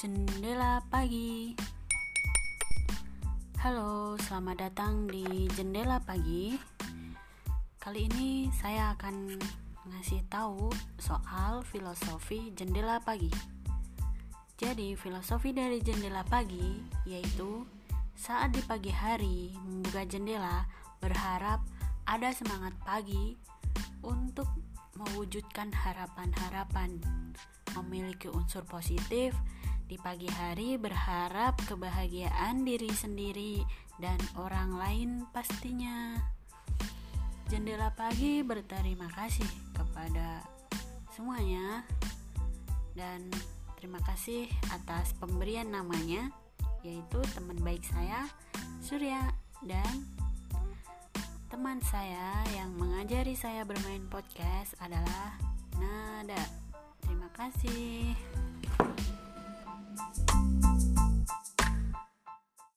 Jendela Pagi. Halo, selamat datang di Jendela Pagi. Kali ini saya akan ngasih tahu soal filosofi jendela pagi. Jadi, filosofi dari jendela pagi yaitu saat di pagi hari membuka jendela berharap ada semangat pagi untuk mewujudkan harapan-harapan memiliki unsur positif di pagi hari berharap kebahagiaan diri sendiri dan orang lain pastinya. Jendela pagi berterima kasih kepada semuanya dan terima kasih atas pemberian namanya yaitu teman baik saya Surya dan teman saya yang mengajari saya bermain podcast adalah Nada. Terima kasih.